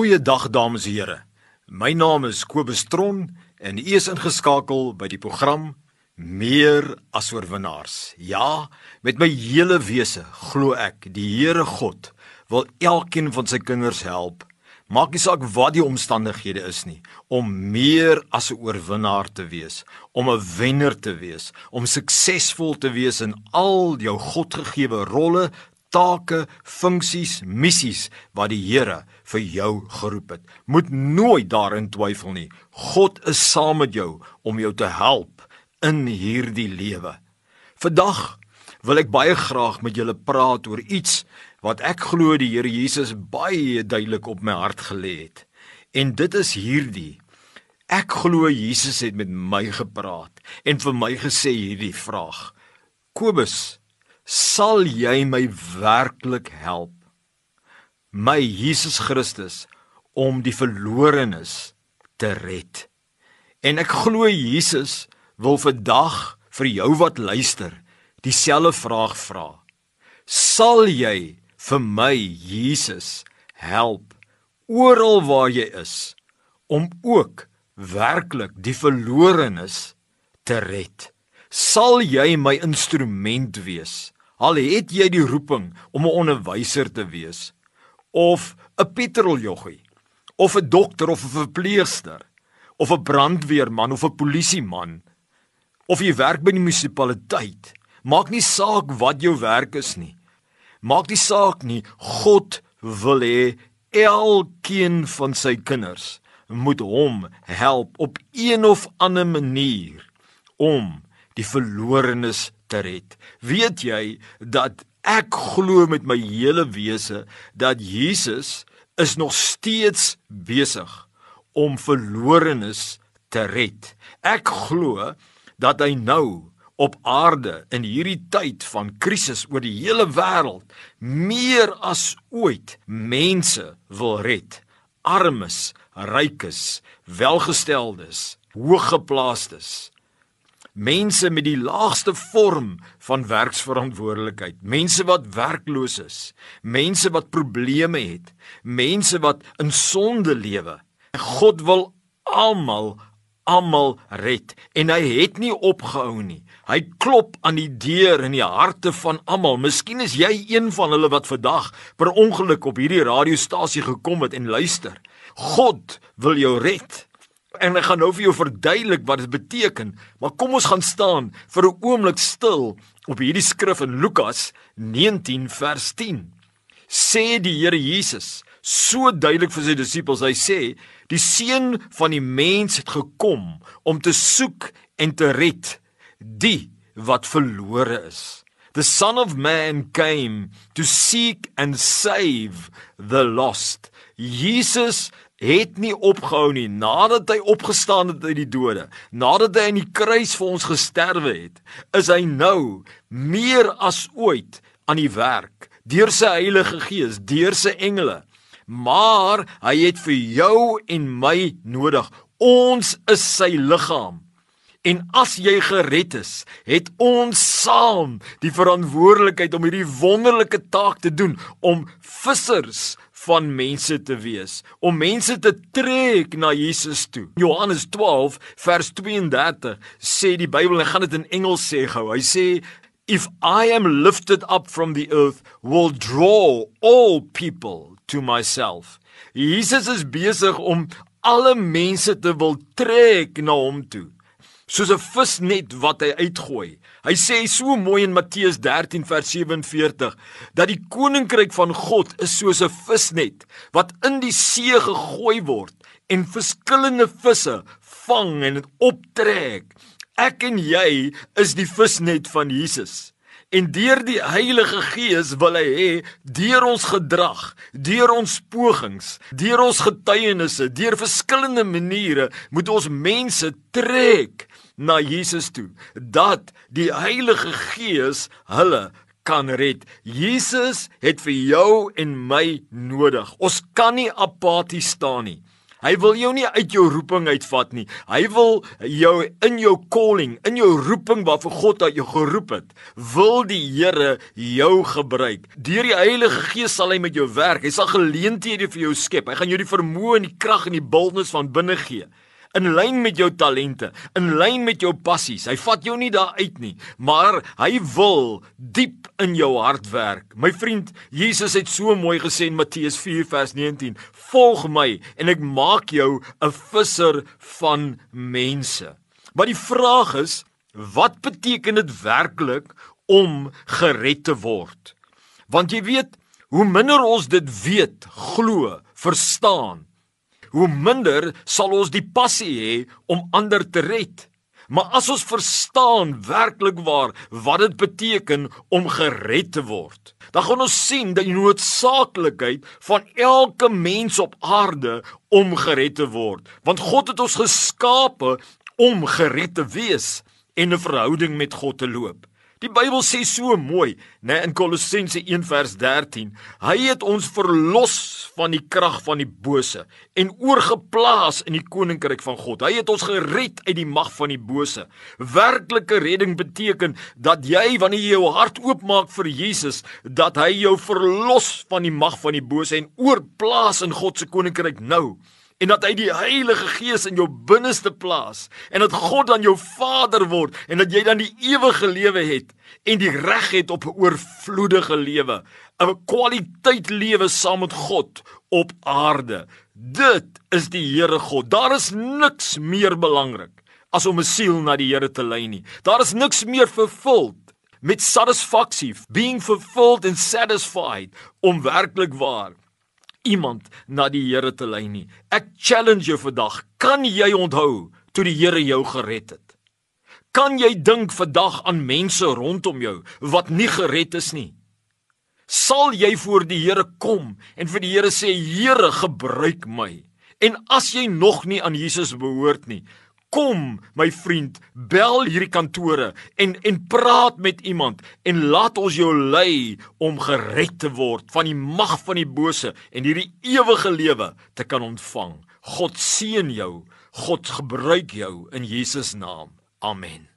Goeiedag dames en here. My naam is Kobus Tron en u is ingeskakel by die program Meer as oorwinnaars. Ja, met my hele wese glo ek die Here God wil elkeen van sy kinders help. Maak nie saak wat die omstandighede is nie, om meer as 'n oorwinnaar te wees, om 'n wenner te wees, om suksesvol te wees in al jou Godgegewe rolle, take, funksies, missies wat die Here vir jou geroep het. Moet nooit daarin twyfel nie. God is saam met jou om jou te help in hierdie lewe. Vandag wil ek baie graag met julle praat oor iets wat ek glo die Here Jesus baie duidelik op my hart gelê het. En dit is hierdie Ek glo Jesus het met my gepraat en vir my gesê hierdie vraag. Kobus sal jy my werklik help? My Jesus Christus om die verlorenes te red. En ek glo Jesus wil vandag vir jou wat luister dieselfde vraag vra. Sal jy vir my Jesus help oral waar jy is om ook werklik die verlorenes te red? Sal jy my instrument wees Al het jy die roeping om 'n onderwyser te wees? Of 'n petroljoggie of 'n dokter of 'n verpleegster? Of 'n brandweerman of 'n polisieman? Of jy werk by die munisipaliteit, maak nie saak wat jou werk is nie. Maak nie saak nie, God wil hê elkeen van sy kinders moet hom help op een of ander manier om die verlorenes te red. Weet jy dat ek glo met my hele wese dat Jesus is nog steeds besig om verlorenes te red. Ek glo dat hy nou op aarde in hierdie tyd van krisis oor die hele wêreld meer as ooit mense wil red. Armes, rykes, welgesteldes, hooggeplaastes mense met die laagste vorm van werksverantwoordelikheid, mense wat werkloos is, mense wat probleme het, mense wat in sonde lewe. God wil almal almal red en hy het nie opgehou nie. Hy klop aan die deur in die harte van almal. Miskien is jy een van hulle wat vandag per ongeluk op hierdie radiostasie gekom het en luister. God wil jou red. En ek gaan nou vir jou verduidelik wat dit beteken, maar kom ons gaan staan vir 'n oomblik stil op hierdie skrif in Lukas 19 vers 10. Sê die Here Jesus so duidelik vir sy disippels, hy sê, die seun van die mens het gekom om te soek en te red die wat verlore is. The son of man came to seek and save the lost. Jesus het nie opgehou nie. Nadat hy opgestaan het uit die dode nadat hy aan die kruis vir ons gesterwe het is hy nou meer as ooit aan die werk deur sy Heilige Gees deur sy engele. Maar hy het vir jou en my nodig. Ons is sy liggaam En as jy gered is, het ons saam die verantwoordelikheid om hierdie wonderlike taak te doen om vissers van mense te wees, om mense te trek na Jesus toe. Johannes 12 vers 32 sê die Bybel, ek gaan dit in Engels sê gou. Hy sê if I am lifted up from the earth will draw all people to myself. Jesus is besig om alle mense te wil trek na hom toe soos 'n visnet wat hy uitgooi. Hy sê so mooi in Matteus 13 vers 47 dat die koninkryk van God is soos 'n visnet wat in die see gegooi word en verskillende visse vang en dit optrek. Ek en jy is die visnet van Jesus. En deur die Heilige Gees wil hy hê deur ons gedrag, deur ons pogings, deur ons getuienisse, deur verskillende maniere moet ons mense trek na Jesus toe dat die Heilige Gees hulle kan red. Jesus het vir jou en my nodig. Ons kan nie apaties staan nie. Hy wil jou nie uit jou roeping uitvat nie. Hy wil jou in jou calling, in jou roeping waarvoor God jou geroep het, wil die Here jou gebruik. Deur die Heilige Gees sal hy met jou werk. Hy sal geleenthede vir jou skep. Hy gaan jou die vermoë en die krag en die bultnis van binne gee in lyn met jou talente, in lyn met jou passies. Hy vat jou nie daar uit nie, maar hy wil diep in jou hart werk. My vriend, Jesus het so mooi gesê in Matteus 4 vers 19: "Volg my en ek maak jou 'n visser van mense." Maar die vraag is, wat beteken dit werklik om gered te word? Want jy weet, hoe minder ons dit weet, glo, verstaan, hoe minder sal ons die passie hê om ander te red. Maar as ons verstaan werklik waar wat dit beteken om gered te word, dan gaan ons sien die noodsaaklikheid van elke mens op aarde om gered te word, want God het ons geskape om gered te wees en 'n verhouding met God te loop. Die Bybel sê so mooi, né, in Kolossense 1 vers 13, hy het ons verlos van die krag van die bose en oorgeplaas in die koninkryk van God. Hy het ons gered uit die mag van die bose. Werklike redding beteken dat jy wanneer jy jou hart oopmaak vir Jesus, dat hy jou verlos van die mag van die bose en oorplaas in God se koninkryk nou en dat hy die Heilige Gees in jou binneste plaas en dat God dan jou Vader word en dat jy dan die ewige lewe het en die reg het op 'n oorvloedige lewe, 'n kwaliteit lewe saam met God op aarde. Dit is die Here God. Daar is niks meer belangrik as om 'n siel na die Here te lei nie. Daar is niks meer vervuld met satisfaksie, being fulfilled and satisfied om werklik waar iemand na die Here te lei nie. Ek challenge jou vandag, kan jy onthou toe die Here jou gered het? Kan jy dink vandag aan mense rondom jou wat nie gered is nie? Sal jy voor die Here kom en vir die Here sê Here gebruik my? En as jy nog nie aan Jesus behoort nie, Kom, my vriend, bel hierdie kantore en en praat met iemand en laat ons jou lei om gered te word van die mag van die bose en hierdie ewige lewe te kan ontvang. God seën jou. God gebruik jou in Jesus naam. Amen.